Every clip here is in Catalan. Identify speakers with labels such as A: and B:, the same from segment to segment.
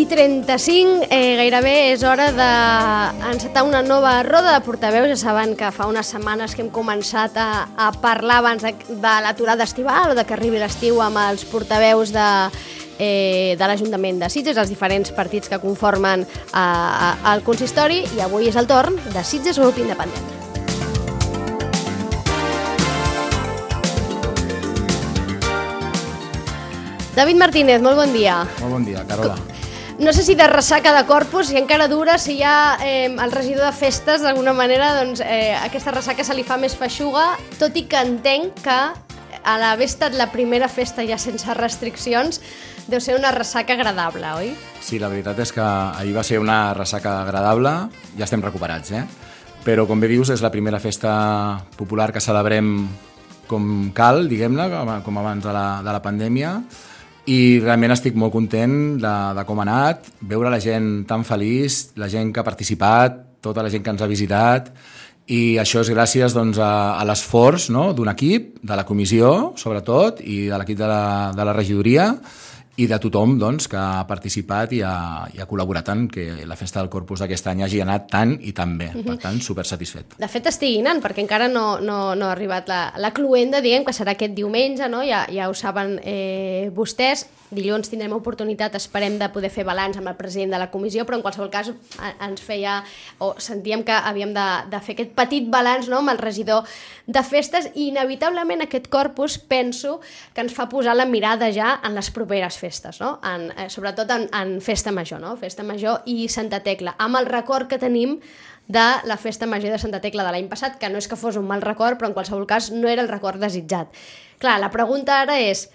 A: Les 10 i 35, eh, gairebé és hora d'encetar una nova roda de portaveus. Ja saben que fa unes setmanes que hem començat a, a parlar abans de, de l'aturada estival o de que arribi l'estiu amb els portaveus de, eh, de l'Ajuntament de Sitges, els diferents partits que conformen eh, el consistori, i avui és el torn de Sitges Grup Independent. David Martínez, molt bon dia.
B: Molt bon dia, Carola.
A: No sé si de ressaca de corpus, si encara dura, si hi ha eh, el regidor de festes, d'alguna manera, doncs eh, aquesta ressaca se li fa més feixuga, tot i que entenc que a l'haver estat la primera festa ja sense restriccions, deu ser una ressaca agradable, oi?
B: Sí, la veritat és que ahir va ser una ressaca agradable, ja estem recuperats, eh? Però, com bé dius, és la primera festa popular que celebrem com cal, diguem-ne, com abans de la, de la pandèmia, i realment estic molt content de, de com ha anat, veure la gent tan feliç, la gent que ha participat, tota la gent que ens ha visitat, i això és gràcies doncs, a, a l'esforç no? d'un equip, de la comissió, sobretot, i de l'equip de, la, de la regidoria, i de tothom doncs, que ha participat i ha, i ha col·laborat tant que la festa del Corpus d'aquest any hagi anat tant i tan bé. Per tant, super satisfet.
A: De fet, estigui anant, perquè encara no, no, no ha arribat la, la cluenda, diguem, que serà aquest diumenge, no? ja, ja ho saben eh, vostès. Dilluns tindrem oportunitat, esperem, de poder fer balanç amb el president de la comissió, però en qualsevol cas ens feia, o sentíem que havíem de, de fer aquest petit balanç no? amb el regidor de festes i inevitablement aquest corpus penso que ens fa posar la mirada ja en les properes festes, no? en, eh, sobretot en, en Festa Major, no? Festa Major i Santa Tecla, amb el record que tenim de la Festa Major de Santa Tecla de l'any passat, que no és que fos un mal record, però en qualsevol cas no era el record desitjat. Clar, la pregunta ara és,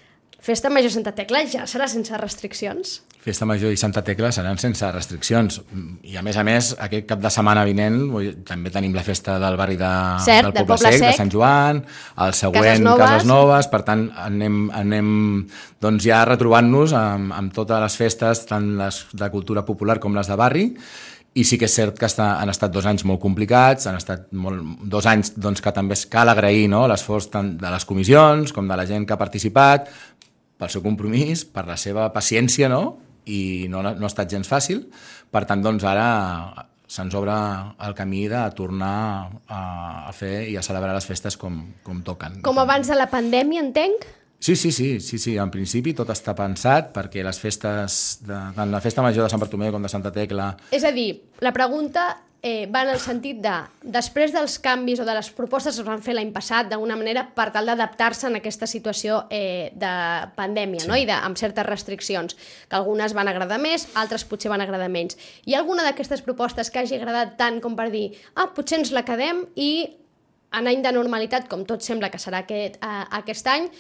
A: Festa Major Santa Tecla ja serà sense restriccions?
B: Festa Major i Santa Tecla seran sense restriccions. I a més a més, aquest cap de setmana vinent també tenim la festa del barri de,
A: Cert,
B: del Poble, Poble Sec, Sec, de Sant Joan, el següent Cases Noves, Cases Noves per tant anem, anem doncs ja retrobant-nos amb, amb totes les festes, tant les de cultura popular com les de barri, i sí que és cert que està, han estat dos anys molt complicats, han estat molt, dos anys doncs, que també cal agrair no? l'esforç tant de les comissions com de la gent que ha participat, pel seu compromís, per la seva paciència, no? i no, no ha estat gens fàcil. Per tant, doncs, ara se'ns obre el camí de tornar a, a fer i a celebrar les festes com, com toquen.
A: Com abans de la pandèmia, entenc?
B: Sí, sí, sí, sí, sí, en principi tot està pensat perquè les festes, de, tant la festa major de Sant Bartomeu com de Santa Tecla...
A: És a dir, la pregunta eh, va en el sentit de, després dels canvis o de les propostes que es van fer l'any passat, d'alguna manera, per tal d'adaptar-se en aquesta situació eh, de pandèmia, sí. no? i de, amb certes restriccions, que algunes van agradar més, altres potser van agradar menys. Hi ha alguna d'aquestes propostes que hagi agradat tant com per dir, ah, potser ens la quedem i en any de normalitat, com tot sembla que serà aquest, eh, aquest any,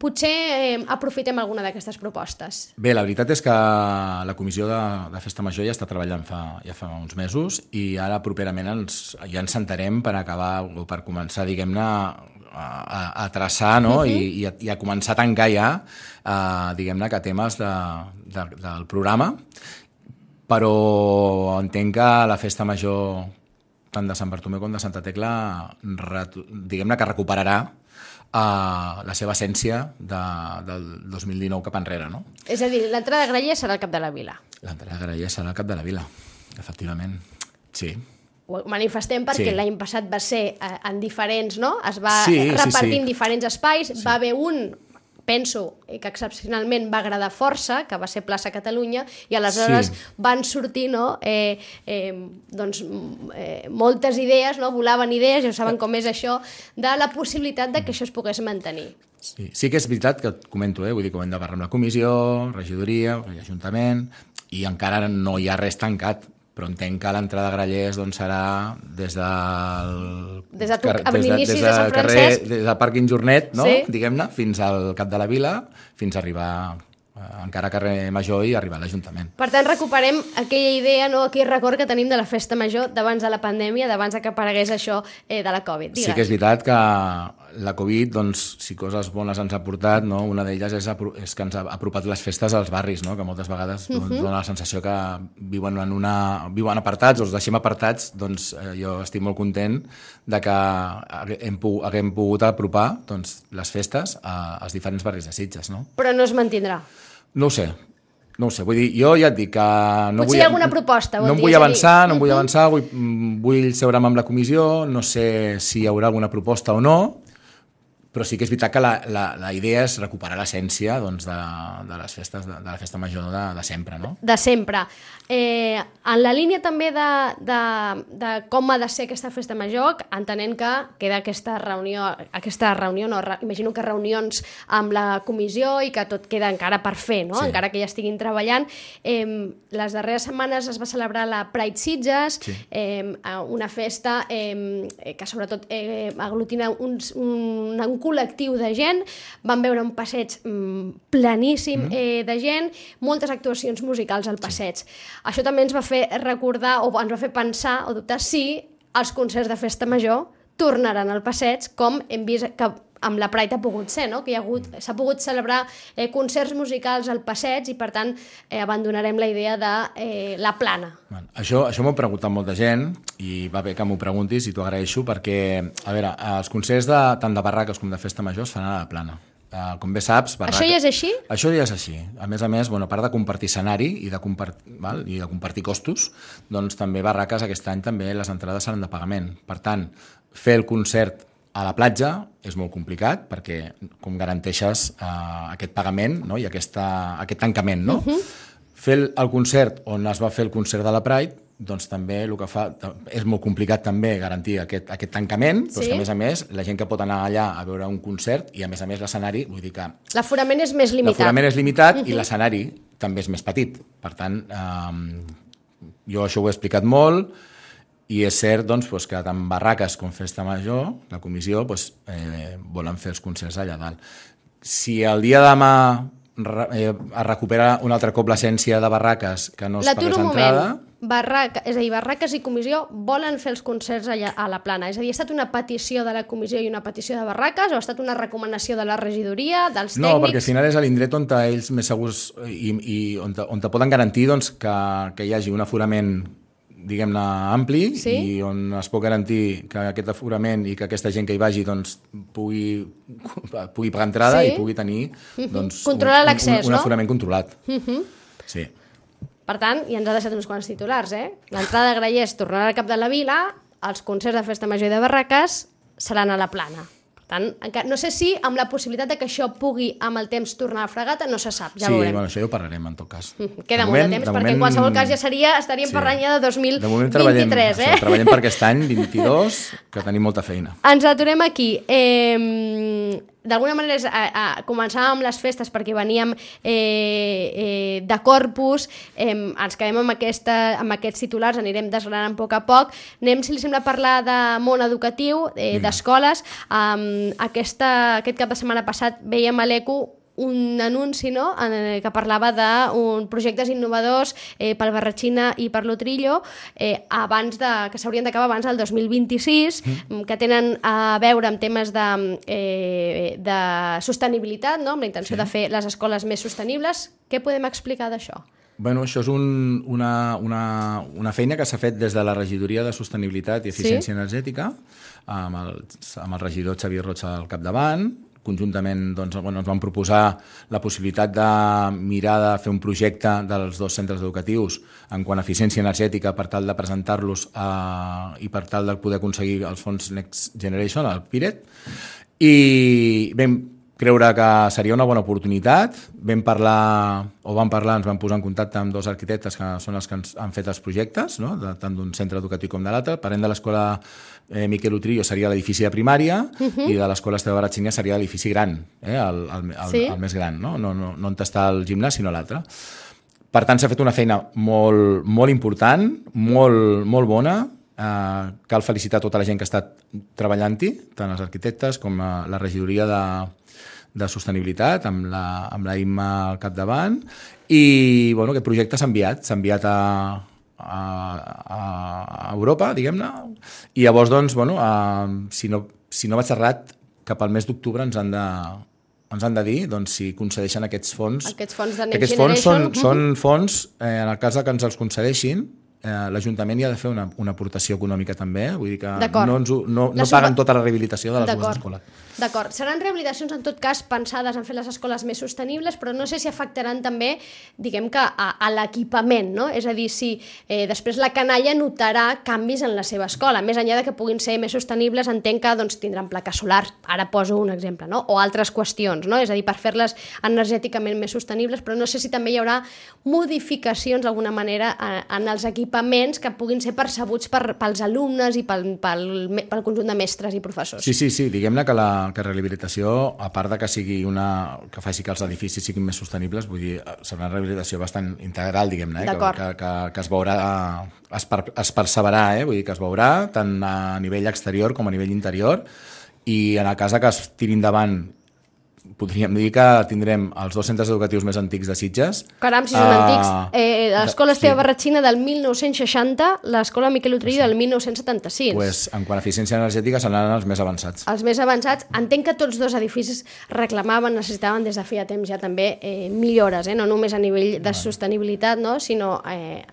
A: potser eh, aprofitem alguna d'aquestes propostes.
B: Bé, la veritat és que la comissió de, de Festa Major ja està treballant fa, ja fa uns mesos i ara properament ens, ja ens sentarem per acabar o per començar, diguem-ne, a, a, a traçar no? Uh -huh. I, i, a, i a començar a tancar ja, eh, diguem-ne, que temes de, de, del programa però entenc que la Festa Major tant de Sant Bartomeu com de Santa Tecla, diguem-ne que recuperarà uh, la seva essència de, del 2019 cap enrere. No?
A: És a dir, l'entrada de Grallers serà al cap de la vila.
B: L'entrada de Grallers serà al cap de la vila, efectivament. Sí.
A: Ho manifestem perquè sí. l'any passat va ser eh, en diferents, no? Es va sí, repartir sí, sí. en diferents espais, sí. va haver un penso que excepcionalment va agradar força, que va ser plaça Catalunya, i aleshores sí. van sortir no, eh, eh, doncs, eh, moltes idees, no, volaven idees, ja saben com és això, de la possibilitat de que això es pogués mantenir.
B: Sí, sí que és veritat que et comento, eh? vull dir que ho hem de parlar amb la comissió, regidoria, ajuntament, i encara no hi ha res tancat però entenc que l'entrada de Grallers doncs, serà des del...
A: Des de, car... des de, des de, de Sant Francesc.
B: des del Parc Injornet, no? Sí. diguem-ne, fins al cap de la vila, fins a arribar encara carrer Major i arribar a l'Ajuntament.
A: Per tant, recuperem aquella idea, no, aquell record que tenim de la festa major d'abans de la pandèmia, d'abans que aparegués això eh, de la Covid.
B: Digues. Sí que és veritat que la Covid, doncs, si coses bones ens ha portat, no? una d'elles és, és que ens ha apropat les festes als barris, no? que moltes vegades uh mhm. -huh. dona la sensació que viuen, en una, viuen apartats, o els deixem apartats, doncs eh, jo estic molt content de que hem, haguem pogut apropar doncs, les festes a, als diferents barris de Sitges. No?
A: Però no es mantindrà.
B: No ho sé. no ho sé, vull dir, jo ja et dic que no
A: Potser
B: vull...
A: hi ha alguna proposta,
B: No
A: vol
B: em
A: dir,
B: vull avançar, no em vull avançar, vull, vull seure'm amb la comissió, no sé si hi haurà alguna proposta o no, però sí que és veritat que la, la, la idea és recuperar l'essència doncs, de, de les festes, de, de la festa major de, de sempre, no?
A: de sempre. Eh, en la línia també de, de, de com ha de ser aquesta festa major, entenent que queda aquesta reunió, aquesta reunió no, re, imagino que reunions amb la comissió i que tot queda encara per fer, no?
B: Sí.
A: encara que ja estiguin treballant. Eh, les darreres setmanes es va celebrar la Pride Sitges,
B: Sí.
A: eh, una festa eh, que sobretot eh, aglutina uns, un, un col·lectiu de gent, van veure un passeig mm, planíssim mm. eh, de gent, moltes actuacions musicals al passeig. Això també ens va fer recordar, o ens va fer pensar, o dubtar, si els concerts de festa major tornaran al passeig, com hem vist que amb la Pride ha pogut ser, no? que hi ha hagut, s'ha pogut celebrar eh, concerts musicals al passeig i per tant eh, abandonarem la idea de eh, la plana.
B: Bueno, això això m'ho ha preguntat molta gent i va bé que m'ho preguntis i t'ho agraeixo perquè, a veure, els concerts de, tant de barraques com de festa major es fan a la plana. Uh, com bé saps... Barraca...
A: Això ja és així?
B: Això ja és així. A més a més, bueno, a part de compartir escenari i de, compart... val? I de compartir costos, doncs també barraques aquest any també les entrades seran de pagament. Per tant, fer el concert a la platja és molt complicat perquè com garanteixes uh, aquest pagament no? i aquesta, aquest tancament. No? Uh -huh. Fer el, el concert on es va fer el concert de la Pride doncs també el que fa és molt complicat també garantir aquest, aquest tancament, però
A: Sí.
B: és que a més a més la gent que pot anar allà a veure un concert i a més a més l'escenari, vull dir que
A: L'aforament és més limitat.
B: L'aforament és limitat i l'escenari també és més petit. Per tant, eh, jo això ho he explicat molt i és cert doncs, doncs, que tant barraques com festa major, la comissió doncs, eh, volen fer els concerts allà dalt. Si el dia de demà eh, es recupera un altre cop l'essència de barraques que no es pagués
A: un
B: l'entrada...
A: moment. Barraca, és a dir, Barraques i Comissió volen fer els concerts allà, a la plana. És a dir, ha estat una petició de la Comissió i una petició de Barraques o ha estat una recomanació de la regidoria, dels
B: No,
A: tècnics?
B: perquè al final és l'indret on ells més segurs i, i on, on poden garantir doncs, que, que hi hagi un aforament diguem-ne ampli
A: Sí?
B: i on es pot garantir que aquest aforament i que aquesta gent que hi vagi doncs, pugui, pugui pagar entrada
A: Sí.
B: i pugui tenir doncs,
A: Controlar
B: un, un, un
A: no?
B: aforament controlat. Sí.
A: Per tant, ja ens ha deixat uns quants titulars, eh? L'entrada de Grallers tornarà al cap de la vila, els concerts de Festa Major i de Barraques seran a la plana. Tant, encara, no sé si amb la possibilitat de que això pugui amb el temps tornar a fregata, no se sap, ja
B: sí,
A: veurem.
B: bueno, això ja ho parlarem en tot cas.
A: Queda molt de temps, perquè en qualsevol cas ja seria, estaríem
B: Sí.
A: parlant ja de
B: De moment treballem,
A: 2023,
B: això,
A: eh?
B: treballem per aquest any 22, que tenim molta feina.
A: Ens aturem aquí. Eh, D'alguna manera és, a, a, començàvem amb les festes perquè veníem eh, eh, de Corpus, eh, ens quedem amb, aquesta, amb aquests titulars, anirem desgranant a poc a poc. Anem, si li sembla, a parlar de món educatiu, eh, d'escoles. Um, aquesta, aquest cap de setmana passat veiem a l'ECO un anunci no? en, que parlava d'un projectes innovadors eh, pel Barratxina i per l'Otrillo eh, abans de, que s'haurien d'acabar abans del 2026 mm. que tenen a veure amb temes de, eh, de sostenibilitat, no? amb la intenció sí. de fer les escoles més sostenibles. Què podem explicar d'això?
B: Bueno, això és un, una, una, una feina que s'ha fet des de la regidoria de Sostenibilitat i Eficiència
A: Sí.
B: Energètica, amb el, amb el regidor Xavier Roig al capdavant. Conjuntament doncs, bueno, ens van proposar la possibilitat de mirar de fer un projecte dels dos centres educatius en quant a eficiència energètica per tal de presentar-los eh, i per tal de poder aconseguir els fons Next Generation, el PIRET, i vam creure que seria una bona oportunitat. Vam parlar, o vam parlar, ens vam posar en contacte amb dos arquitectes que són els que ens han fet els projectes, no? de, tant d'un centre educatiu com de l'altre. Parlem de l'escola eh, Miquel Utrillo seria l'edifici de primària uh -huh. i de l'escola Esteve Baratxina seria l'edifici gran, eh? el, el, el,
A: Sí.
B: el més gran, no, no, no, no on està el gimnàs, sinó l'altre. Per tant, s'ha fet una feina molt, molt important, molt, molt bona. Eh, cal felicitar tota la gent que ha estat treballant-hi, tant els arquitectes com la, la regidoria de, de sostenibilitat, amb la, amb la Imma al capdavant, i bueno, aquest projecte s'ha enviat, s'ha enviat a, a, a Europa, diguem-ne, i llavors, doncs, bueno, a, si, no, si no vaig errat, cap al mes d'octubre ens han de, ens han de dir doncs, si concedeixen aquests fons.
A: Aquests fons de Next
B: Aquests fons són,
A: Generation.
B: són fons, eh, en el cas que ens els concedeixin, eh, l'Ajuntament hi ha de fer una, una aportació econòmica també, vull dir que no, ens, ho- no, no paguen tota la rehabilitació de les dues escoles.
A: D'acord. Seran rehabilitacions, en tot cas, pensades en fer les escoles més sostenibles, però no sé si afectaran també, diguem que, a, a l'equipament, no? És a dir, si eh, després la canalla notarà canvis en la seva escola. Més enllà de que puguin ser més sostenibles, entenc que doncs, tindran plaques solars, ara poso un exemple, no? O altres qüestions, no? És a dir, per fer-les energèticament més sostenibles, però no sé si també hi haurà modificacions, d'alguna manera, a- en els equipaments que puguin ser percebuts per, pels alumnes i pel, pel, pel conjunt de mestres i professors.
B: Sí, sí, sí, diguem-ne que la que rehabilitació, a part de que sigui una que faci que els edificis siguin més sostenibles, vull dir, serà una rehabilitació bastant integral, diguem-ne, eh? que, que, que, que es veurà, es, per, es perceberà, eh? vull dir, que es veurà tant a nivell exterior com a nivell interior, i en el cas que es tiri endavant podríem dir que tindrem els dos centres educatius més antics de Sitges.
A: Caram, si són
B: Ah,
A: antics. Eh, L'escola
B: sí.
A: Esteve Barratxina del 1960, l'escola Miquel Utrillo del 1976.
B: Pues, en quant a eficiència energètica seran els més avançats.
A: Els més avançats, entenc que tots dos edificis reclamaven, necessitaven des de feia temps ja també eh, millores, eh? no només a nivell de sostenibilitat, no? sinó eh,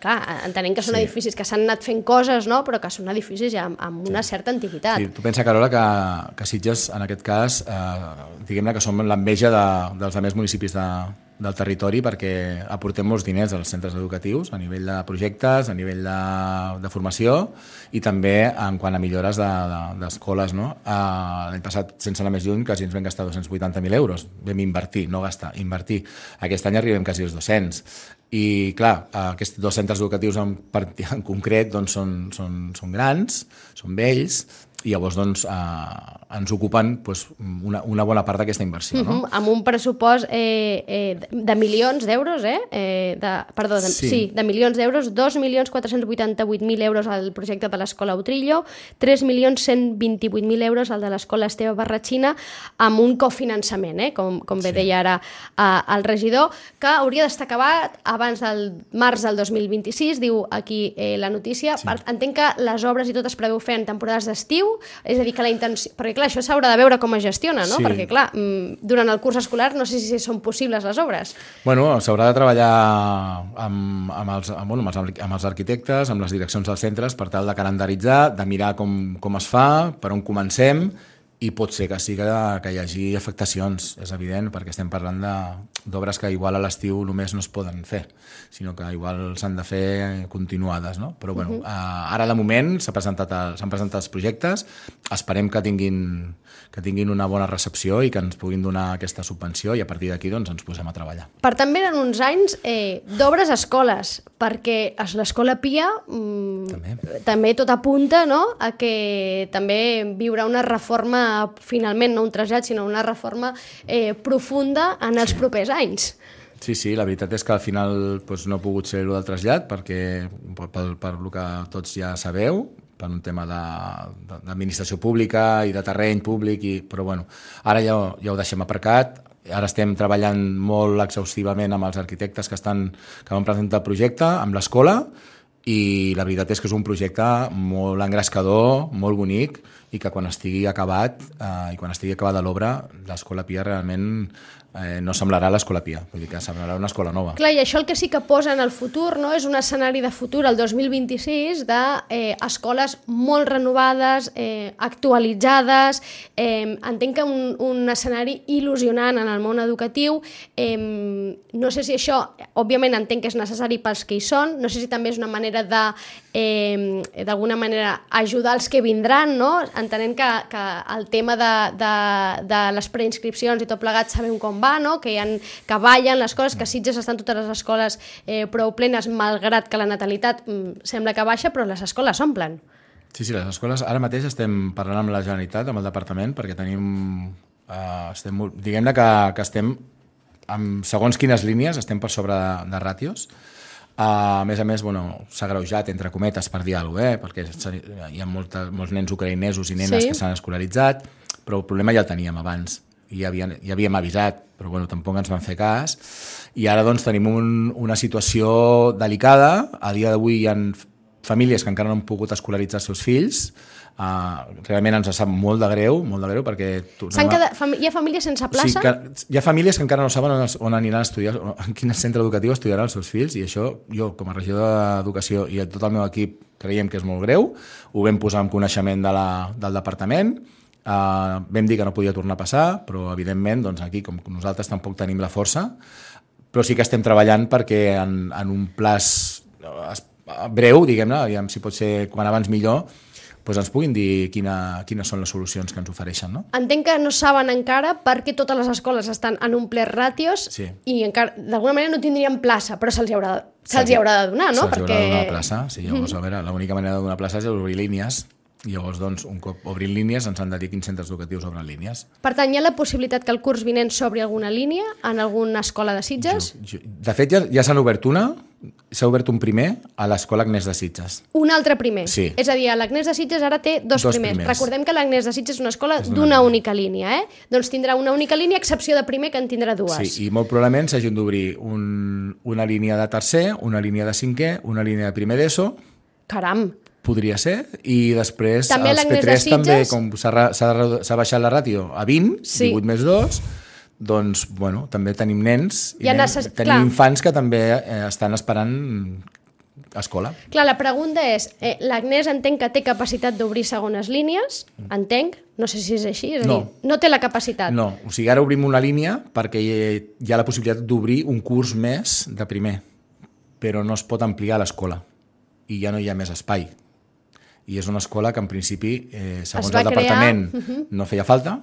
A: clar, entenem que són
B: Sí.
A: edificis que s'han anat fent coses, no? però que són edificis ja amb, amb una certa antiguitat.
B: Sí, tu pensa, Carola, que, que Sitges, en aquest cas, eh, diguem-ne que som l'enveja de, dels altres municipis de, del territori perquè aportem molts diners als centres educatius a nivell de projectes, a nivell de, de formació i també en quant a millores d'escoles. De, d'escoles, no? Eh, L'any passat, sense anar més lluny, quasi ens vam gastar 280.000 euros. Vam invertir, no gastar, invertir. Aquest any arribem quasi als 200. I, clar, aquests dos centres educatius en, en concret doncs, són, són, són grans, són vells, i llavors doncs, eh, ens ocupen doncs, una, una bona part d'aquesta inversió. No?
A: Uh -huh, amb un pressupost eh, eh, de milions d'euros, eh? eh de, perdó, de. Sí.
B: sí,
A: de milions d'euros, 2.488.000 euros al projecte de l'escola Utrillo, 3.128.000 euros al de l'escola Esteve Barratxina, amb un cofinançament, eh? com, com bé sí. deia ara eh, el regidor, que hauria d'estar acabat abans del març del 2026, diu aquí eh, la notícia. Sí. Entenc que les obres i tot es preveu fer en temporades d'estiu, és a dir, que la intenció... Perquè clar, això s'haurà de veure com es gestiona, no?
B: Sí.
A: Perquè clar, mm, durant el curs escolar no sé si són possibles les obres.
B: Bueno, s'haurà de treballar amb, amb, els, amb, bueno, amb, els, amb els arquitectes, amb les direccions dels centres, per tal de calendaritzar, de mirar com, com es fa, per on comencem, i pot ser que sí que, que hi hagi afectacions, és evident, perquè estem parlant de- d'obres que igual a l'estiu només no es poden fer, sinó que igual s'han de fer continuades, no? Però bueno, uh -huh. uh, ara de moment s'ha presentat el- s'han presentat els projectes, esperem que tinguin, que tinguin una bona recepció i que ens puguin donar aquesta subvenció i a partir d'aquí doncs, ens posem a treballar.
A: Per tant, venen uns anys eh, d'obres a escoles, perquè a l'escola Pia mm,
B: També.
A: també tot apunta no? a que també viurà una reforma, finalment, no un trasllat, sinó una reforma eh, profunda en els propers anys.
B: Sí, sí, la veritat és que al final doncs, no ha pogut ser el del trasllat perquè, per, per, per el que tots ja sabeu, per un tema d'administració pública i de terreny públic, i, però bueno, ara ja, ja ho deixem aparcat, ara estem treballant molt exhaustivament amb els arquitectes que, estan, que van presentar el projecte, amb l'escola, i la veritat és que és un projecte molt engrescador, molt bonic, i que quan estigui acabat eh, i quan estigui acabada l'obra, l'escola Pia realment eh, no semblarà l'escola Pia, vull dir que semblarà una escola nova.
A: Clar, i això el que sí que posa en el futur no, és un escenari de futur, el 2026, d'escoles eh, escoles molt renovades, eh, actualitzades, eh, entenc que un, un escenari il·lusionant en el món educatiu. Eh, no sé si això, òbviament entenc que és necessari pels que hi són, no sé si també és una manera de, eh, d'alguna manera, ajudar els que vindran, no? entenent que, que el tema de, de, de les preinscripcions i tot plegat sabem com va, no? que, hi ha, que ballen les coses, que a Sitges estan totes les escoles eh, prou plenes, malgrat que la natalitat mm, sembla que baixa, però les escoles s'omplen.
B: Sí, sí, les escoles, ara mateix estem parlant amb la Generalitat, amb el departament, perquè tenim... Eh, estem, diguem-ne que, que estem, amb segons quines línies, estem per sobre de, de ràtios. Uh, a més a més, bueno, s'ha greujat, entre cometes, per dir alguna cosa, eh? perquè hi ha molta, molts nens ucraïnesos i nenes
A: Sí.
B: que s'han escolaritzat, però el problema ja el teníem abans ja, havien, ja havíem avisat, però bueno, tampoc ens van fer cas. I ara doncs tenim un, una situació delicada. A dia d'avui hi ha famílies que encara no han pogut escolaritzar els seus fills, Uh, realment ens sap molt de greu, molt de greu, perquè... Tu,
A: no, quedat, fam hi ha famílies sense plaça?
B: Sí, que, hi ha famílies que encara no saben on, on aniran a estudiar, en quin centre educatiu estudiaran els seus fills, i això jo, com a regidor d'Educació i tot el meu equip, creiem que és molt greu, ho vam posar en coneixement de la, del departament, uh, vam dir que no podia tornar a passar, però evidentment doncs, aquí, com nosaltres tampoc tenim la força, però sí que estem treballant perquè en, en un plaç breu, diguem-ne, si pot ser quan abans millor, doncs ens puguin dir quina, quines són les solucions que ens ofereixen. No?
A: Entenc que no saben encara perquè totes les escoles estan en un ple ràtios
B: sí.
A: i encara d'alguna manera no tindrien plaça, però se'ls haurà, se haurà de donar, no?
B: Se'ls perquè... haurà de donar plaça, sí, llavors, a veure, l'única manera de donar plaça és obrir línies i llavors, doncs, un cop obrin línies, ens han de dir quins centres educatius obren línies.
A: Per tant, hi ha la possibilitat que el curs vinent s'obri alguna línia en alguna escola de Sitges?
B: Jo, jo, de fet, ja, ja s'han obert una, s'ha obert un primer a l'escola Agnès de Sitges.
A: Un altre primer?
B: Sí.
A: És a dir, l'Agnès de Sitges ara té dos, dos primers. primers. Recordem que l'Agnès de Sitges és una escola d'una única línia, eh? Doncs tindrà una única línia, excepció de primer, que en tindrà dues.
B: Sí, i molt probablement s'hagin d'obrir un, una línia de tercer, una línia de cinquè, una línia de primer d'ESO...
A: Caram!
B: Podria ser, i després
A: també
B: els P3
A: Sitges...
B: també, com s'ha baixat la ràtio a 20, sí. 18 més 2, doncs, bueno, també tenim nens i
A: ja
B: nens,
A: necess...
B: tenim
A: Clar.
B: infants que també eh, estan esperant escola.
A: Clar, la pregunta és, eh, l'Agnès entenc que té capacitat d'obrir segones línies, entenc, no sé si és així, és a
B: no.
A: dir, no té la capacitat.
B: No, o sigui, ara obrim una línia perquè hi, hi ha la possibilitat d'obrir un curs més de primer, però no es pot ampliar l'escola i ja no hi ha més espai i és una escola que en principi, eh, segons el departament, crear... uh -huh. no feia falta,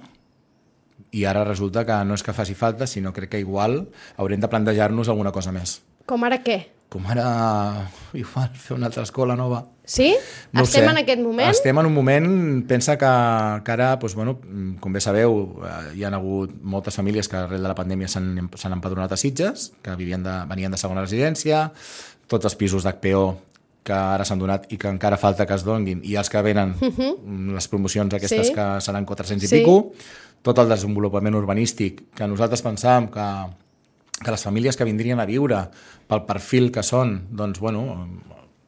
B: i ara resulta que no és que faci falta, sinó crec que igual haurem de plantejar-nos alguna cosa més.
A: Com ara què?
B: Com ara, igual, fer una altra escola nova.
A: Sí?
B: No
A: Estem
B: sé.
A: en aquest moment?
B: Estem en un moment, pensa que, que ara, doncs, bueno, com bé sabeu, eh, hi ha hagut moltes famílies que arrel de la pandèmia s'han empadronat a Sitges, que vivien de, venien de segona residència, tots els pisos d'HPO que ara s'han donat i que encara falta que es donguin, i els que venen, uh
A: Mhm.
B: -huh. les promocions aquestes
A: sí.
B: que seran 400 i
A: sí.
B: pico, tot el desenvolupament urbanístic, que nosaltres pensàvem que, que les famílies que vindrien a viure pel perfil que són, doncs, bueno,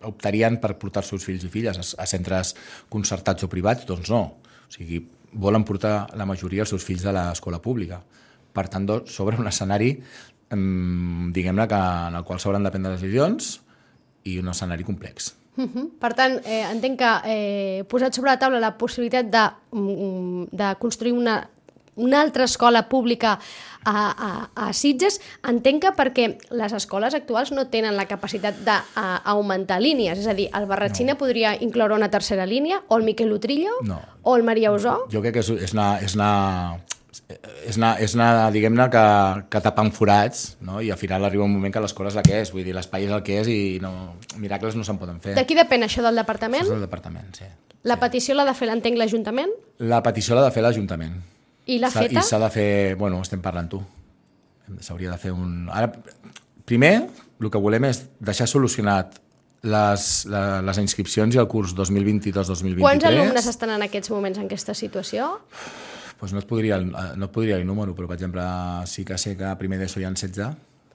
B: optarien per portar els seus fills i filles a, a centres concertats o privats, doncs no. O sigui, volen portar la majoria els seus fills a l'escola pública. Per tant, sobre un escenari, diguem-ne, que en el qual s'hauran de prendre decisions, i un escenari complex.
A: Uh -huh. Per tant, eh, entenc que eh, posat sobre la taula la possibilitat de, um, de construir una, una altra escola pública a, a, a Sitges, entenc que perquè les escoles actuals no tenen la capacitat d'augmentar línies, és a dir, el Barratxina no. podria incloure una tercera línia, o el Miquel Utrillo,
B: no.
A: o el Maria Usó.
B: Jo crec que és, anar, és anar és anar, és anar diguem-ne, que, que tapant forats, no? i al final arriba un moment que l'escola és la que és, vull dir, l'espai és el que és i no, miracles no se'n poden fer.
A: De qui depèn això del departament?
B: Això és del departament, sí.
A: La
B: sí.
A: petició l'ha de fer, l'entenc, l'Ajuntament?
B: La petició l'ha de fer l'Ajuntament.
A: I l'ha feta?
B: I s'ha de fer... Bueno, estem parlant tu. S'hauria de fer un... Ara, primer, el que volem és deixar solucionat les, la, les inscripcions i el curs 2022-2023.
A: Quants alumnes estan en aquests moments en aquesta situació?
B: Pues no, et podria, no et podria dir número, però per exemple sí que sé que a primer d'ESO hi ha 16.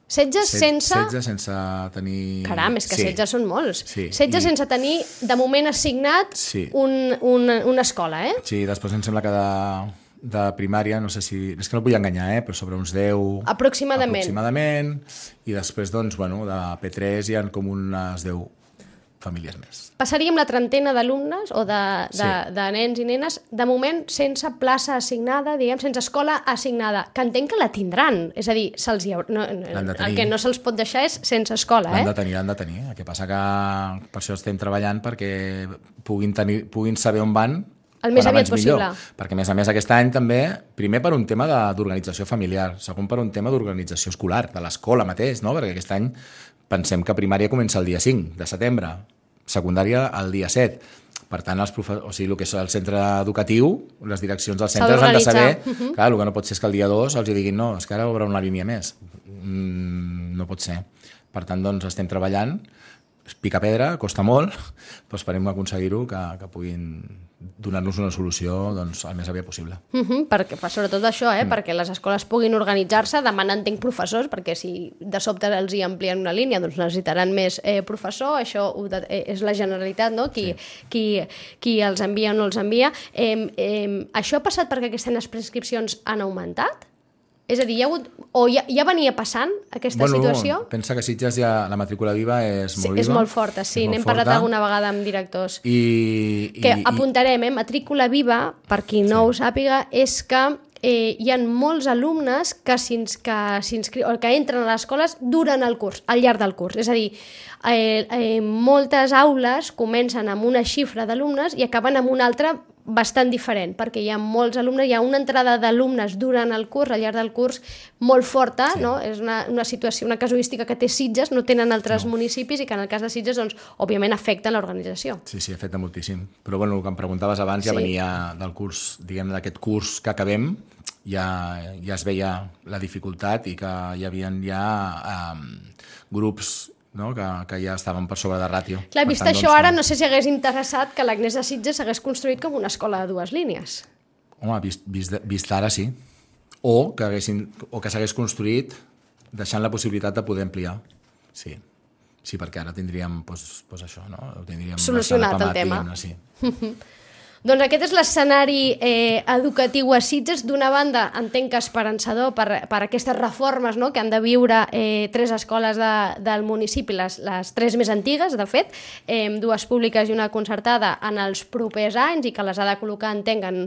A: 16 sense...
B: 16 sense tenir...
A: Caram, és que
B: sí.
A: 16 són molts.
B: Sí.
A: 16
B: I...
A: sense tenir, de moment, assignat
B: sí.
A: un, un, una escola, eh?
B: Sí, després em sembla que de, de primària, no sé si... És que no vull enganyar, eh? però sobre uns 10...
A: Aproximadament.
B: Aproximadament. I després, doncs, bueno, de P3 hi ha com unes 10 famílies més.
A: Passaríem la trentena d'alumnes o de, de,
B: Sí.
A: de nens i nenes, de moment sense plaça assignada, diguem, sense escola assignada, que entenc que la tindran. És a dir, se'ls hi haurà... No,
B: de
A: el que no se'ls pot deixar és sense escola,
B: L'han
A: eh?
B: de tenir, l'han de tenir. El que passa que per això estem treballant perquè puguin, tenir, puguin saber on van
A: El més aviat
B: abans millor.
A: possible.
B: Perquè, a més a més, aquest any també, primer per un tema d'organització familiar, segon per un tema d'organització escolar, de l'escola mateix, no? perquè aquest any pensem que primària comença el dia 5 de setembre, secundària el dia 7. Per tant, els profe... o sigui, el que és el centre educatiu, les direccions dels centres han de saber...
A: d'organitzar.
B: Clar, el que no pot ser és que el dia 2 els diguin no, és que ara obre una línia més. Mm, no pot ser. Per tant, doncs, estem treballant pica pedra, costa molt, però esperem aconseguir-ho, que, que puguin donar-nos una solució doncs, el més aviat possible.
A: Uh -huh, perquè, sobretot això, eh, mm. perquè les escoles puguin organitzar-se, demana entenc professors, perquè si de sobte els hi amplien una línia, doncs necessitaran més eh, professor, això ho de, eh, és la Generalitat, no?, qui, sí. qui, qui els envia o no els envia. Eh, eh, això ha passat perquè aquestes prescripcions han augmentat? És a dir, hi ha hagut, o ja, ja venia passant aquesta
B: bueno,
A: situació?
B: Pensa que Sitges ja la matrícula viva és molt
A: sí,
B: viva.
A: És molt forta, sí, n'hem parlat alguna vegada amb directors.
B: I,
A: que i, apuntarem, eh? matrícula viva, per qui no sí. ho sàpiga, és que eh, hi ha molts alumnes que, que, o que entren a les escoles durant el curs, al llarg del curs. És a dir, eh, eh, moltes aules comencen amb una xifra d'alumnes i acaben amb una altra bastant diferent, perquè hi ha molts alumnes, hi ha una entrada d'alumnes durant el curs, al llarg del curs, molt forta, sí. no? és una, una situació, una casuística que té Sitges, no tenen altres no. municipis i que en el cas de Sitges, doncs, òbviament afecta l'organització.
B: Sí, sí, afecta moltíssim. Però bueno, el que em preguntaves abans sí. ja venia del curs, diguem d'aquest curs que acabem, ja, ja es veia la dificultat i que hi havia ja um, grups no? que, que ja estaven per sobre de ràtio.
A: Clar, vist tant, això doncs, ara, no sé si hagués interessat que l'Agnès de Sitges s'hagués construït com una escola de dues línies.
B: Home, vist, vist, vist ara sí. O que, o que s'hagués construït deixant la possibilitat de poder ampliar. Sí. Sí, perquè ara tindríem, doncs, doncs això, no? Ho tindríem
A: Solucionat el tema.
B: Sí.
A: Doncs aquest és l'escenari eh, educatiu a Sitges. D'una banda, entenc que esperançador per, per aquestes reformes no?, que han de viure eh, tres escoles de, del municipi, les, les tres més antigues, de fet, eh, dues públiques i una concertada en els propers anys i que les ha de col·locar, entenc, en,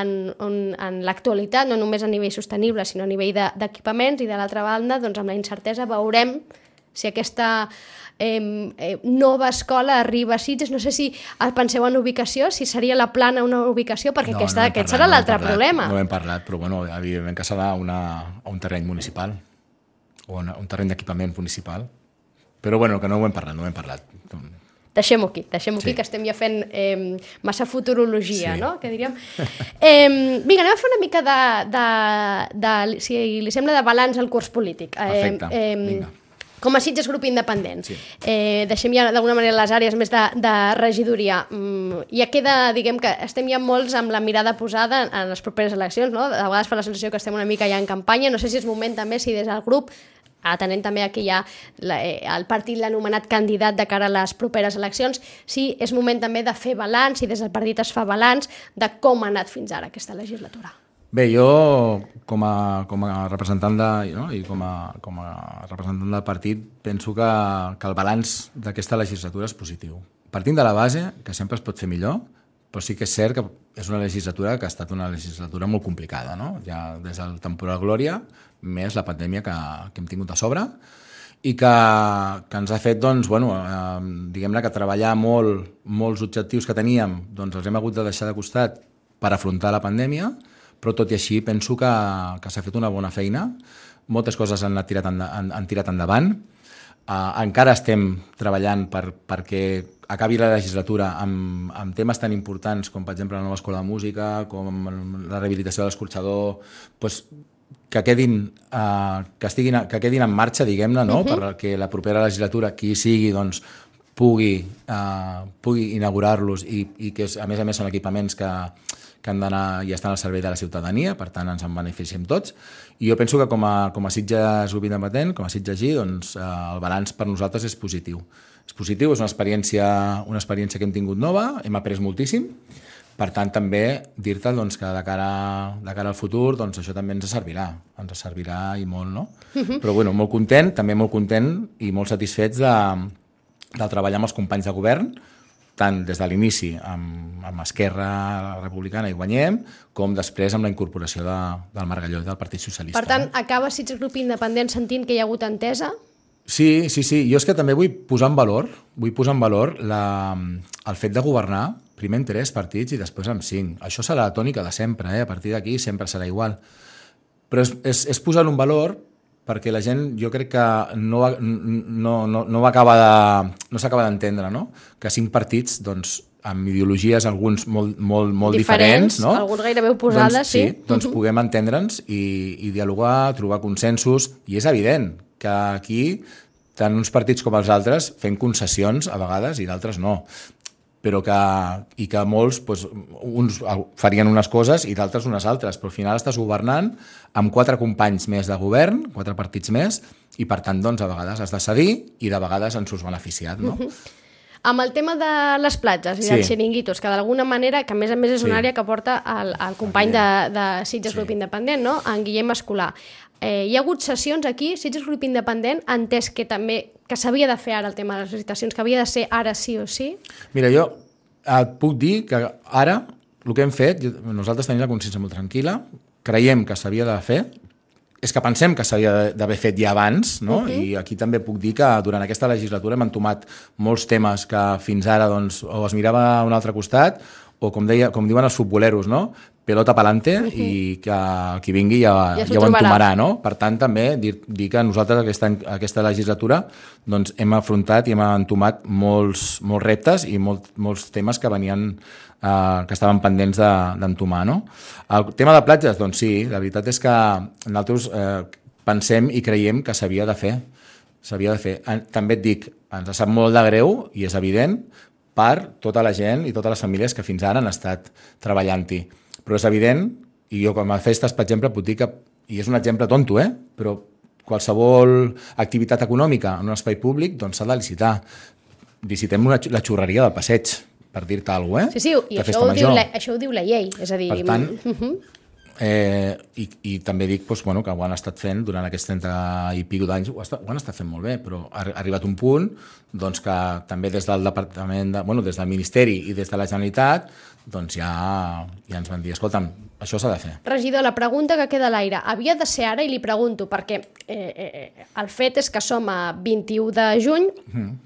A: en, en, en l'actualitat, no només a nivell sostenible, sinó a nivell d'equipaments, de, i de l'altra banda, doncs, amb la incertesa veurem si aquesta eh, eh, nova escola arriba a Sitges, no sé si penseu en ubicació, si seria la plana una ubicació, perquè no, aquesta, no aquest parlat, serà l'altre no problema.
B: No hem parlat, però bueno, evidentment que serà una, un terreny municipal, o una, un terreny d'equipament municipal. Però bueno, que no ho hem parlat, no ho hem parlat.
A: Deixem-ho aquí, deixem-ho sí. aquí, que estem ja fent eh, massa futurologia, sí. no?, que diríem. Eh, vinga, anem a fer una mica de, de, de, si li sembla, de balanç al curs polític.
B: Perfecte, eh, vinga
A: com a Sitges grup independent. Sí. Eh, deixem ja d'alguna manera les àrees més de, de regidoria. Mm, ja queda, diguem que estem ja molts amb la mirada posada en les properes eleccions, no? De vegades fa la sensació que estem una mica ja en campanya. No sé si és moment també, si des del grup atenent també aquí ja la, eh, el partit l'ha anomenat candidat de cara a les properes eleccions, si és moment també de fer balanç, si des del partit es fa balanç de com ha anat fins ara aquesta legislatura.
B: Bé, jo com a, com a representant de, no? i com a, com a representant del partit penso que, que el balanç d'aquesta legislatura és positiu. Partint de la base, que sempre es pot fer millor, però sí que és cert que és una legislatura que ha estat una legislatura molt complicada, no? ja des del temporal Glòria, més la pandèmia que, que hem tingut a sobre, i que, que ens ha fet, doncs, bueno, eh, diguem-ne que treballar molt, molts objectius que teníem, doncs els hem hagut de deixar de costat per afrontar la pandèmia, però tot i així penso que, que s'ha fet una bona feina, moltes coses han, tirat, han, han tirat endavant, uh, encara estem treballant per, perquè acabi la legislatura amb, amb temes tan importants com, per exemple, la nova escola de música, com la rehabilitació de l'escorxador, doncs, que quedin, uh, que, estiguin, que quedin en marxa, diguem-ne, no? Uh -huh. perquè la propera legislatura, qui sigui, doncs, pugui, uh, pugui inaugurar-los i, i que, a més a més, són equipaments que, que han d'anar i estan al servei de la ciutadania, per tant ens en beneficiem tots. I jo penso que com a, com a Sitges Grup Independent, com a Sitges G, doncs, eh, el balanç per nosaltres és positiu. És positiu, és una experiència, una experiència que hem tingut nova, hem après moltíssim, per tant, també dir-te doncs, que de cara, de cara al futur doncs, això també ens servirà, ens servirà i molt, no? Uh -huh. Però bueno, molt content, també molt content i molt satisfets de, de treballar amb els companys de govern, tant des de l'inici amb, amb Esquerra Republicana i guanyem, com després amb la incorporació de, del Margalló i del Partit Socialista.
A: Per tant, no? acaba Sitges Grup Independent sentint que hi ha hagut entesa?
B: Sí, sí, sí. Jo és que també vull posar en valor, vull posar en valor la, el fet de governar primer en tres partits i després en cinc. Això serà la tònica de sempre, eh? a partir d'aquí sempre serà igual. Però és, és, és posar un valor perquè la gent jo crec que no, no, no, no va acabar de, no s'acaba d'entendre, no? Que cinc partits, doncs, amb ideologies alguns molt, molt, molt diferents, diferents no?
A: alguns gairebé oposades,
B: doncs, sí. sí. Doncs puguem entendre'ns i, i dialogar, trobar consensos, i és evident que aquí tant uns partits com els altres fent concessions a vegades i d'altres no però que, i que molts, doncs, uns farien unes coses i d'altres unes altres, però al final estàs governant amb quatre companys més de govern, quatre partits més, i per tant, doncs, a vegades has de cedir i de vegades ens us beneficiat, no? Uh -huh.
A: Amb el tema de les platges i sí. dels xiringuitos, que d'alguna manera, que a més a més és una sí. àrea que porta el, el company de, de Sitges sí. Grup Independent, no? en Guillem Escolar. Eh, hi ha hagut sessions aquí, Sitges Grup Independent, entès que també que s'havia de fer ara el tema de les licitacions, que havia de ser ara sí o sí?
B: Mira, jo et puc dir que ara el que hem fet, nosaltres tenim la consciència molt tranquil·la, creiem que s'havia de fer, és que pensem que s'havia d'haver fet ja abans, no? Uh -huh. i aquí també puc dir que durant aquesta legislatura hem entomat molts temes que fins ara doncs, o es mirava a un altre costat o com, deia, com diuen els futboleros, no? Pelota pelante i que qui vingui ja, ja, ja ho entomarà, no? Per tant, també dir, dir que nosaltres aquesta, aquesta legislatura doncs, hem afrontat i hem entomat molts, molts reptes i molt, molts temes que venien eh, que estaven pendents d'entomar, de, no? El tema de platges, doncs sí, la veritat és que nosaltres eh, pensem i creiem que s'havia de fer, s'havia de fer. També et dic, ens sap molt de greu i és evident, per tota la gent i totes les famílies que fins ara han estat treballant-hi. Però és evident, i jo com a festes, per exemple, puc dir que, i és un exemple tonto, eh? però qualsevol activitat econòmica en un espai públic doncs s'ha de licitar. Licitem una, la xurreria del passeig, per dir-te alguna cosa,
A: eh? Sí, sí, i això ho, diu la, això ho diu la llei, és a dir...
B: Per tant, uh -huh. Eh, i, I també dic doncs, bueno, que ho han estat fent durant aquests 30 i pico d'anys, ho, ho han estat fent molt bé, però ha, ha arribat un punt doncs, que també des del departament, de, bueno, des del Ministeri i des de la Generalitat doncs ja, ja ens van dir, escolta'm, això s'ha de fer.
A: Regidor, la pregunta que queda a l'aire, havia de ser ara, i li pregunto, perquè eh, eh, el fet és que som a 21 de juny, mm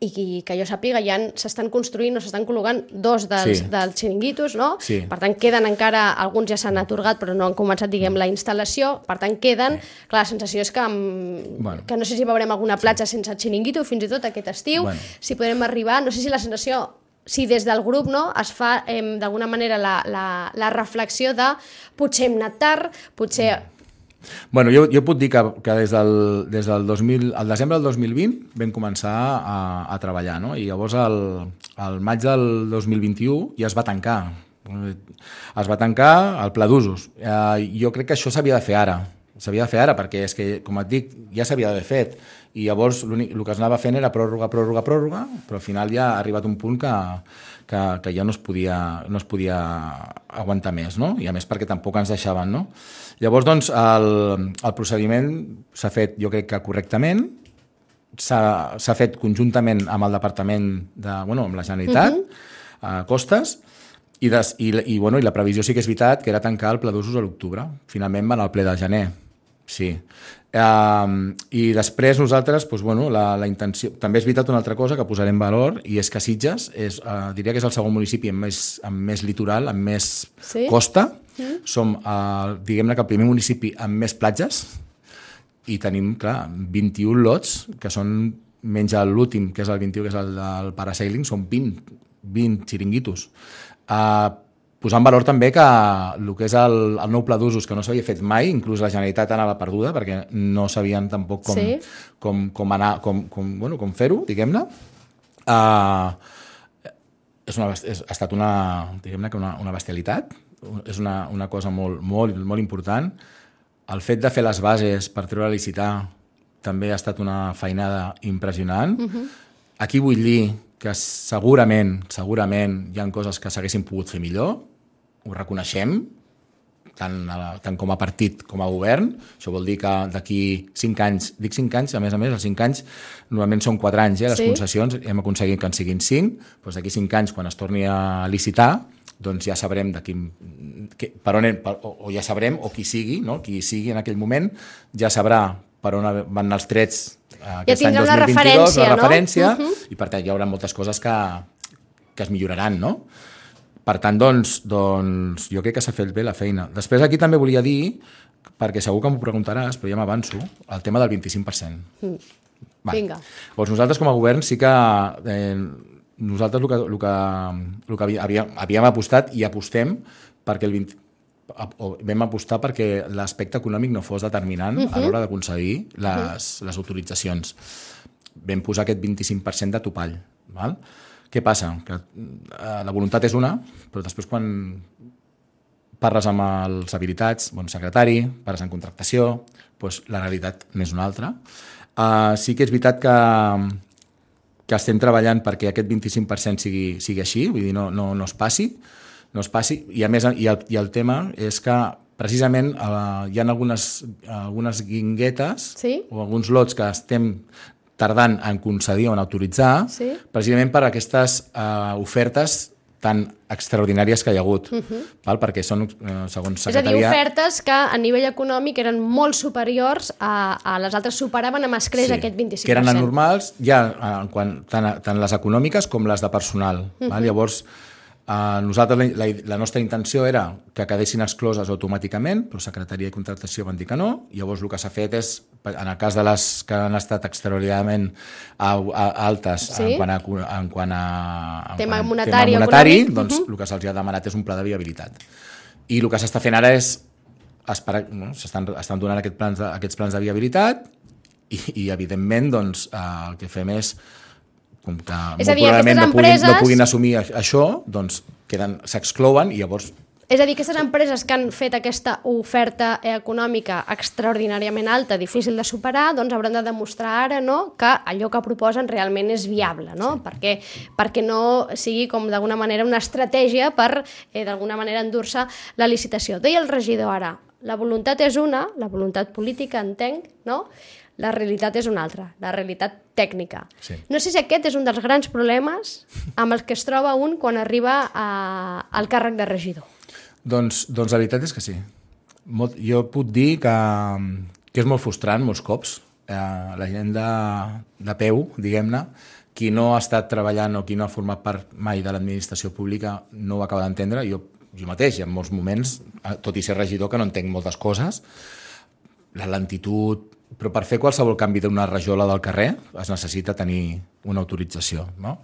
A: i que jo sàpiga ja s'estan construint o s'estan col·locant dos dels, sí. dels xiringuitos, no?
B: Sí.
A: Per tant, queden encara, alguns ja s'han atorgat però no han començat, diguem, la instal·lació, per tant, queden, sí. clar, la sensació és que, amb, bueno. que no sé si veurem alguna platja sí. sense xiringuito fins i tot aquest estiu, bueno. si podrem arribar, no sé si la sensació si des del grup no, es fa eh, d'alguna manera la, la, la reflexió de potser hem anat tard, potser
B: Bueno, jo, jo puc dir que, que des, del, des del 2000, el desembre del 2020 vam començar a, a treballar, no? i llavors el, el maig del 2021 ja es va tancar. Es va tancar el pla d'usos. Eh, jo crec que això s'havia de fer ara, s'havia de fer ara, perquè és que, com et dic, ja s'havia d'haver fet. I llavors el que es anava fent era pròrroga, pròrroga, pròrroga, però al final ja ha arribat un punt que, que, que ja no es, podia, no es podia aguantar més, no? I a més perquè tampoc ens deixaven, no? Llavors, doncs, el, el procediment s'ha fet, jo crec que correctament, s'ha fet conjuntament amb el Departament de, bueno, amb la Generalitat, uh -huh. a Costes, i, des, i, i, bueno, i la previsió sí que és veritat que era tancar el pla d'usos a l'octubre. Finalment van al ple de gener. Sí. Uh, I després nosaltres, doncs, bueno, la, la intenció... També és veritat una altra cosa que posarem valor i és que Sitges és, uh, diria que és el segon municipi amb més, amb més litoral, amb més sí? costa, Mm. Som, eh, diguem-ne que el primer municipi amb més platges i tenim, clar, 21 lots, que són menys l'últim, que és el 21, que és el del parasailing, són 20, 20 xiringuitos. Eh, posant valor també que el que és el, el nou pla d'usos, que no s'havia fet mai, inclús la Generalitat anava perduda, perquè no sabien tampoc com, sí. com, com, anar, com, com, bueno, com fer-ho, diguem-ne. Uh, és una, és, ha estat una, diguem-ne que una, una bestialitat, és una, una cosa molt, molt, molt important. El fet de fer les bases per treure a licitar també ha estat una feinada impressionant. Uh -huh. Aquí vull dir que segurament, segurament hi han coses que s'haguessin pogut fer millor, ho reconeixem, tant, a, tant com a partit com a govern. Això vol dir que d'aquí 5 anys, dic 5 anys, a més a més, els 5 anys normalment són 4 anys, eh, les sí. concessions, hem aconseguit que en siguin 5, doncs d'aquí 5 anys, quan es torni a licitar, doncs ja sabrem de quin, que, per on, per, o, o ja sabrem, o qui sigui, no? qui sigui en aquell moment, ja sabrà per on van anar els trets
A: eh, aquest ja any 2022, la referència,
B: la referència no? uh -huh. i per tant hi haurà moltes coses que, que es milloraran, no? Per tant, doncs, doncs jo crec que s'ha fet bé la feina. Després aquí també volia dir, perquè segur que m'ho preguntaràs, però ja m'avanço, el tema del 25%. Mm.
A: Va. Vinga.
B: Doncs nosaltres com a govern sí que eh, nosaltres el que, el que, el que havíem, havíem apostat i apostem perquè el 20, o vam apostar perquè l'aspecte econòmic no fos determinant uh -huh. a l'hora d'aconseguir les, uh -huh. les autoritzacions. vam posar aquest 25% de topall. Val? Què passa? Que eh, la voluntat és una, però després quan parles amb els habilitats, bon secretari, parles en contractació, doncs la realitat n'és una altra. Uh, sí que és veritat que, que estem treballant perquè aquest 25% sigui, sigui així, vull dir, no, no, no es passi, no es passi, i a més, i el, i el tema és que precisament uh, hi ha algunes, algunes guinguetes
A: sí?
B: o alguns lots que estem tardant en concedir o en autoritzar,
A: sí?
B: precisament per aquestes uh, ofertes tan extraordinàries que hi ha hagut, uh -huh. val? perquè són, eh, segons secretaria...
A: És a dir, ofertes que a nivell econòmic eren molt superiors a, a les altres, superaven amb escreix sí, aquest 25%.
B: que eren anormals ja en quant, tant, tant les econòmiques com les de personal. Uh -huh. val? Llavors, Uh, nosaltres, la, la, la nostra intenció era que quedessin excloses automàticament, però Secretaria de Contractació van dir que no, llavors el que s'ha fet és, en el cas de les que han estat extraordinàriament altes sí? en quant a, en quant a
A: en tema quant, monetari,
B: tema monetari doncs uh -huh. el que se'ls ha demanat és un pla de viabilitat. I el que s'està fent ara és esperar, no? s'estan estan donant aquests plans de, aquests plans de viabilitat i, i evidentment doncs, uh, el que fem és com que
A: és a dir, probablement no, empreses...
B: puguin, no puguin assumir això, doncs s'exclouen i llavors
A: és a dir, aquestes empreses que han fet aquesta oferta econòmica extraordinàriament alta, difícil de superar, doncs hauran de demostrar ara no, que allò que proposen realment és viable, no? Sí. Perquè, perquè no sigui com d'alguna manera una estratègia per eh, d'alguna manera endur-se la licitació. Deia el regidor ara, la voluntat és una, la voluntat política, entenc, no? La realitat és una altra, la realitat tècnica.
B: Sí.
A: No sé si aquest és un dels grans problemes amb els que es troba un quan arriba a, al càrrec de regidor.
B: Doncs, doncs la veritat és que sí. Molt, jo puc dir que, que és molt frustrant molts cops. Eh, la gent de, de peu, diguem-ne, qui no ha estat treballant o qui no ha format part mai de l'administració pública no ho acaba d'entendre. Jo, jo mateix, ha molts moments, eh, tot i ser regidor, que no entenc moltes coses, la lentitud, però per fer qualsevol canvi d'una rajola del carrer es necessita tenir una autorització. No?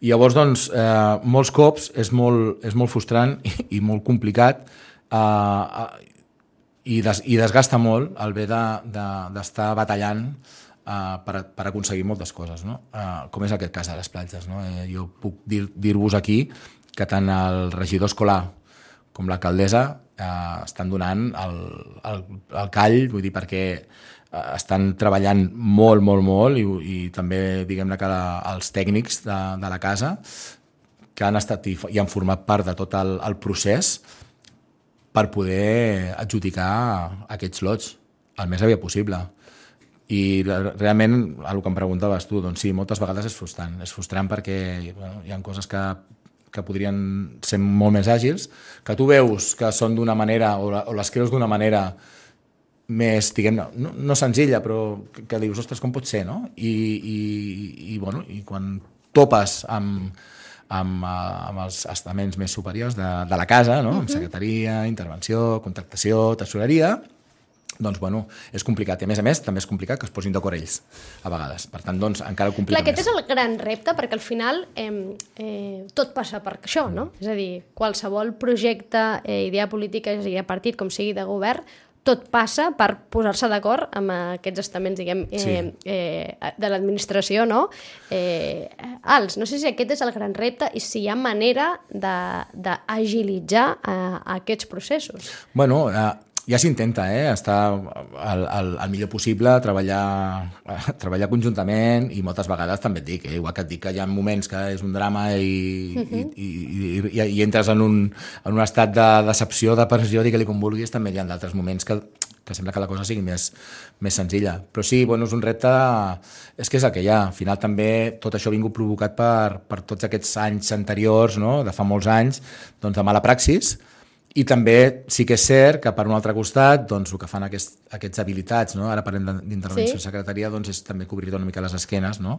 B: I llavors, doncs, eh, molts cops és molt, és molt frustrant i, i molt complicat eh, i, des, i desgasta molt el bé d'estar de, de, batallant eh, per, per aconseguir moltes coses, no? eh, com és aquest cas a les platges. No? Eh, jo puc dir-vos dir aquí que tant el regidor escolar com l'alcaldessa eh, estan donant el, el, el call, vull dir, perquè estan treballant molt, molt, molt i, i també diguem-ne que la, els tècnics de, de la casa que han estat i, i han format part de tot el, el procés per poder adjudicar aquests lots el més aviat possible. I realment, el que em preguntaves tu, doncs sí, moltes vegades és frustrant. És frustrant perquè bueno, hi ha coses que, que podrien ser molt més àgils, que tu veus que són d'una manera o, o les creus d'una manera més, diguem no, no senzilla, però que, que dius, ostres, com pot ser, no? I, i, i, bueno, i quan topes amb, amb, eh, amb els estaments més superiors de, de la casa, no? Uh -huh. amb secretaria, intervenció, contractació, tesoreria, doncs, bueno, és complicat. I, a més a més, també és complicat que es posin d'acord ells, a vegades. Per tant, doncs, encara ho complica
A: Clar, aquest
B: més.
A: és el gran repte, perquè al final eh, eh, tot passa per això, no? És a dir, qualsevol projecte, eh, idea política, sigui de partit com sigui de govern, tot passa per posar-se d'acord amb aquests estaments, diguem, eh, sí. eh, de l'administració, no? Eh, alts. No sé si aquest és el gran repte i si hi ha manera d'agilitzar eh, aquests processos.
B: Bueno, eh, ja s'intenta, eh? estar el, el, el millor possible, treballar, treballar conjuntament i moltes vegades també et dic, eh? igual que et dic que hi ha moments que és un drama i, uh -huh. i, i, i, i entres en un, en un estat de decepció, de pressió, digue-li com vulguis, també hi ha d'altres moments que, que sembla que la cosa sigui més, més senzilla. Però sí, bueno, és un repte, és que és el que hi ha. Al final també tot això ha vingut provocat per, per tots aquests anys anteriors, no? de fa molts anys, doncs de mala praxis, i també sí que és cert que per un altre costat doncs, el que fan aquest, aquests habilitats, no? ara parlem d'intervenció sí? secretaria, doncs és també cobrir una mica les esquenes, no?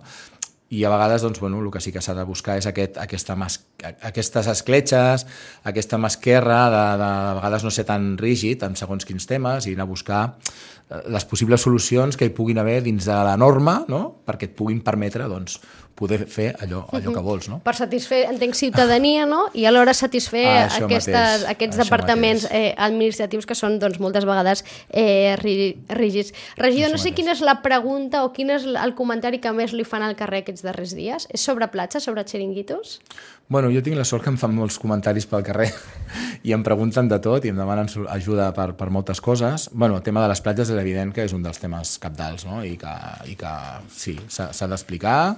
B: i a vegades doncs, bueno, el que sí que s'ha de buscar és aquest, aquesta mas, aquestes escletxes, aquesta masquerra de, de, de vegades no ser tan rígid en segons quins temes i anar a buscar eh, les possibles solucions que hi puguin haver dins de la norma no? perquè et puguin permetre doncs, poder fer allò, allò que vols. No?
A: Per satisfer, entenc, ciutadania no? i alhora satisfer
B: Ah,
A: aquestes,
B: mateix,
A: aquests departaments
B: mateix.
A: eh, administratius que són doncs, moltes vegades eh, rí- rígids. Regidor,
B: Això
A: no sé
B: mateix.
A: quina és la pregunta o quin és el comentari que més li fan al carrer aquests darrers dies. És sobre platja, sobre xiringuitos?
B: Bueno, jo tinc la sort que em fan molts comentaris pel carrer i em pregunten de tot i em demanen ajuda per, per moltes coses. Bueno, el tema de les platges és evident que és un dels temes capdals no? I, que, i que sí, s'ha d'explicar,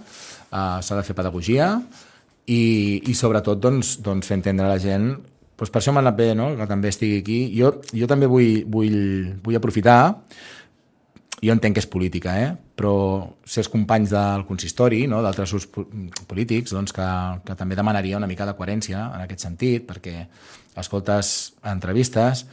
B: uh, s'ha de fer pedagogia i, i sobretot doncs, doncs fer entendre a la gent doncs per això m'ha anat bé no? que també estigui aquí. Jo, jo també vull, vull, vull aprofitar jo entenc que és política, eh? però ser companys del consistori, no? d'altres grups po- polítics, doncs que, que també demanaria una mica de coherència en aquest sentit, perquè escoltes entrevistes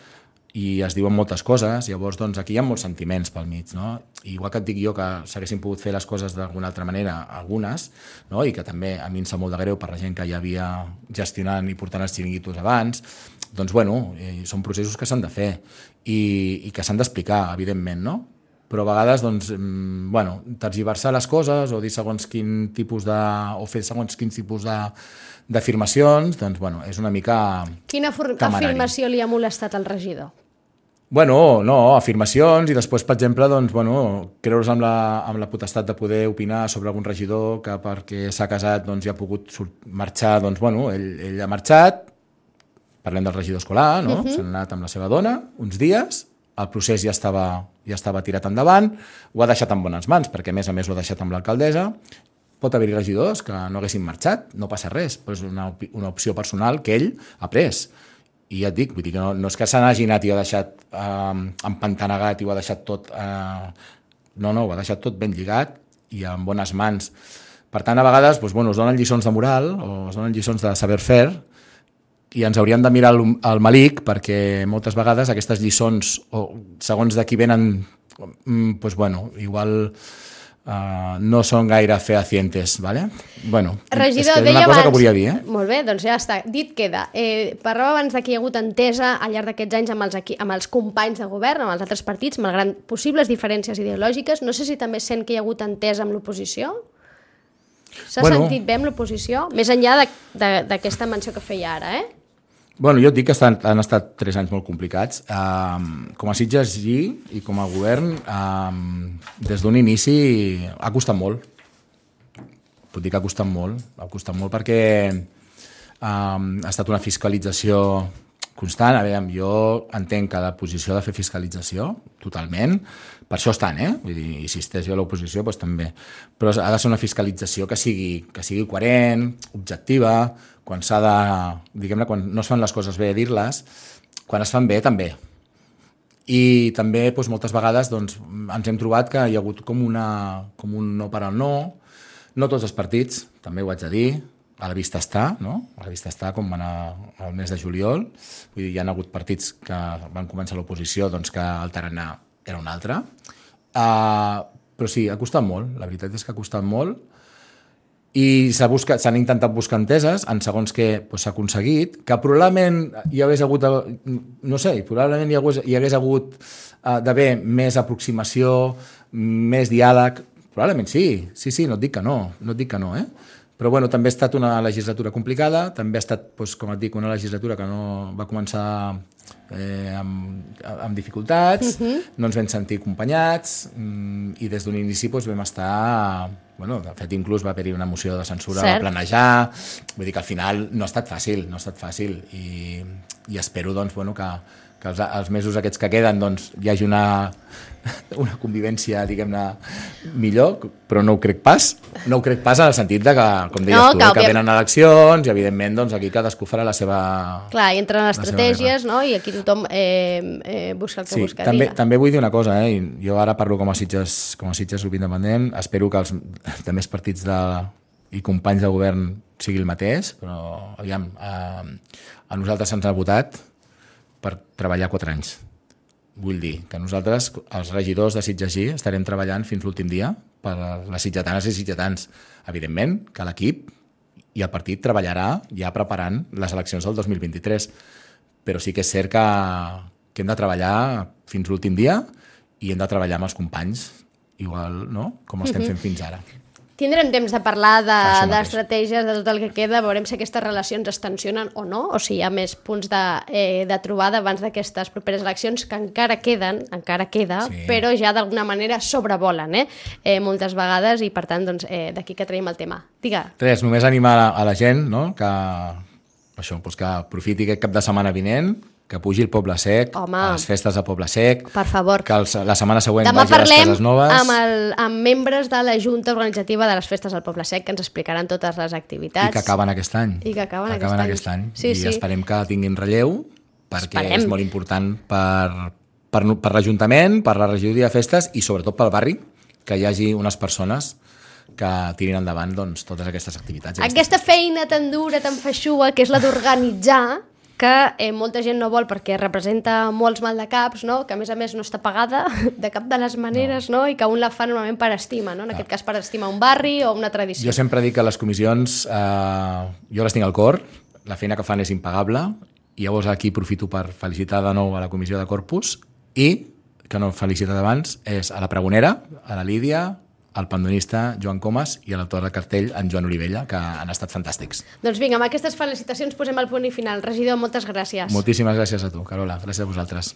B: i es diuen moltes coses, llavors doncs, aquí hi ha molts sentiments pel mig. No? I igual que et dic jo que s'haguessin pogut fer les coses d'alguna altra manera, algunes, no? i que també a mi em sap molt de greu per la gent que ja havia gestionant i portant els xiringuitos abans, doncs bueno, eh, són processos que s'han de fer i, i que s'han d'explicar, evidentment, no? Però a vegades doncs, mm, bueno, tergiversar les coses o dir segons quin tipus de... o fer segons quins tipus de d'afirmacions, doncs, bueno, és una mica...
A: Quina
B: Temerari.
A: afirmació li ha molestat al regidor?
B: Bueno, no, afirmacions i després, per exemple, doncs, bueno, creure's amb la, amb la potestat de poder opinar sobre algun regidor que perquè s'ha casat doncs, ja ha pogut marxar, doncs, bueno, ell, ell ha marxat, parlem del regidor escolar, no? Uh -huh. s'ha anat amb la seva dona uns dies, el procés ja estava, ja estava tirat endavant, ho ha deixat en bones mans, perquè a més a més ho ha deixat amb l'alcaldessa, pot haver-hi regidors que no haguessin marxat, no passa res, però és una, opi- una opció personal que ell ha pres. I ja et dic, vull dir que no, no és que se n'hagi anat i ho ha deixat eh, empantanegat i ho ha deixat tot... Eh, no, no, ho ha deixat tot ben lligat i en bones mans. Per tant, a vegades doncs, bueno, es donen lliçons de moral o es donen lliçons de saber fer i ens hauríem de mirar al, al malic perquè moltes vegades aquestes lliçons o segons de qui venen mm, pues bueno, igual uh, no són gaire fehacientes, ¿vale? Bueno,
A: Regidor,
B: és que és una cosa
A: abans...
B: que volia dir, eh?
A: Molt bé, doncs ja està, dit queda. Eh, parlava abans de que hi ha hagut entesa al llarg d'aquests anys amb els, equi amb els companys de govern, amb els altres partits, malgrat possibles diferències ideològiques. No sé si també sent que hi ha hagut entesa amb l'oposició. S'ha
B: Bueno.
A: sentit bé amb l'oposició? Més enllà de- de- d'aquesta menció que feia ara, eh?
B: Bueno, jo et dic que estan, han estat tres anys molt complicats. Um, com a Sitges G i com a govern, um, des d'un inici ha costat molt. Puc dir que ha costat molt. Ha costat molt perquè um, ha estat una fiscalització constant. A veure, jo entenc que la posició de fer fiscalització, totalment, per això estan, eh? Vull dir, i si estés jo a l'oposició, doncs també. Però ha de ser una fiscalització que sigui, que sigui coherent, objectiva, quan s'ha de... Diguem-ne, quan no es fan les coses bé, dir-les, quan es fan bé, també. I també, doncs, moltes vegades, doncs, ens hem trobat que hi ha hagut com, una, com un no per al no, no tots els partits, també ho haig de dir, a la vista està, no? A la vista està com va anar el mes de juliol. Vull dir, hi ha hagut partits que van començar l'oposició doncs que el tarannà era un altre. Uh, però sí, ha costat molt. La veritat és que ha costat molt i s'han intentat buscar enteses en segons què doncs, s'ha aconseguit, que probablement hi hagués hagut, no sé, probablement hi hagués, hi hagués hagut uh, d'haver més aproximació, més diàleg, probablement sí, sí, sí, no et dic que no, no et dic que no, eh? Però bueno, també ha estat una legislatura complicada, també ha estat, doncs, com et dic, una legislatura que no va començar eh, amb, amb dificultats, uh -huh. no ens vam sentir acompanyats mm, i des d'un inici doncs, vam estar... Bueno, de fet, inclús va haver-hi una moció de censura
A: Cert.
B: a planejar, vull dir que al final no ha estat fàcil, no ha estat fàcil i, i espero doncs, bueno, que, que els, els mesos aquests que queden doncs, hi hagi una, una convivència, diguem-ne, millor, però no ho crec pas. No ho crec pas en el sentit de que, com deies
A: No,
B: tu,
A: que
B: eh, que venen eleccions i, evidentment, doncs, aquí cadascú farà la seva...
A: Clar, hi entren estratègies, no? I aquí tothom eh, eh, busca el que
B: Sí,
A: busca.
B: també, també vull dir una cosa, eh? i jo ara parlo com a Sitges, com a Sitges Independent, espero que els també els partits de, i companys de govern sigui el mateix, però aviam, a, a nosaltres se'ns ha votat per treballar quatre anys. Vull dir que nosaltres, els regidors de Sitges G, estarem treballant fins l'últim dia per les sitgetanes i sitgetans. Evidentment que l'equip i el partit treballarà ja preparant les eleccions del 2023, però sí que és cert que, que hem de treballar fins l'últim dia i hem de treballar amb els companys, igual no? com estem fent fins ara.
A: Tindrem temps de parlar d'estratègies, de, de tot el que queda, veurem si aquestes relacions es tensionen o no, o si hi ha més punts de, eh, de trobada abans d'aquestes properes eleccions, que encara queden, encara queda,
B: Sí.
A: però ja d'alguna manera sobrevolen, eh? eh? moltes vegades, i per tant, doncs, eh, d'aquí que traiem el tema. Diga,
B: Res, només animar a, a la gent no? que, això, doncs que aprofiti aquest cap de setmana vinent, que pugi el Poble Sec,
A: Home.
B: a les festes de Poble Sec,
A: per favor.
B: que els, la setmana següent
A: Demà
B: vagi a les
A: parlem
B: Cases Noves.
A: amb, el, amb membres de la Junta Organitzativa de les Festes del Poble Sec que ens explicaran totes les activitats.
B: I que acaben aquest any.
A: I que acaben aquest
B: acaben
A: any.
B: aquest any.
A: Sí,
B: I
A: sí.
B: esperem que tinguin relleu, perquè
A: Esperem.
B: és molt important per, per, per l'Ajuntament, per la regidoria de festes i sobretot pel barri, que hi hagi unes persones que tirin endavant doncs, totes aquestes activitats.
A: Aquesta feina tan dura, tan feixuga, que és la d'organitzar, que eh, molta gent no vol perquè representa molts maldecaps, no? que a més a més no està pagada de cap de les maneres no. No? i que un la fa normalment per estima, no? en aquest cas per estima un barri o una tradició.
B: Jo sempre dic que les comissions, eh, jo les tinc al cor, la feina que fan és impagable, i llavors aquí aprofito per felicitar de nou a la comissió de Corpus i, que no he felicitat abans, és a la pregonera, a la Lídia, al pandonista Joan Comas i l'autor de cartell, en Joan Olivella, que han estat fantàstics.
A: Doncs vinga, amb aquestes felicitacions posem el punt i final. Regidor, moltes gràcies.
B: Moltíssimes gràcies a tu, Carola. Gràcies a vosaltres.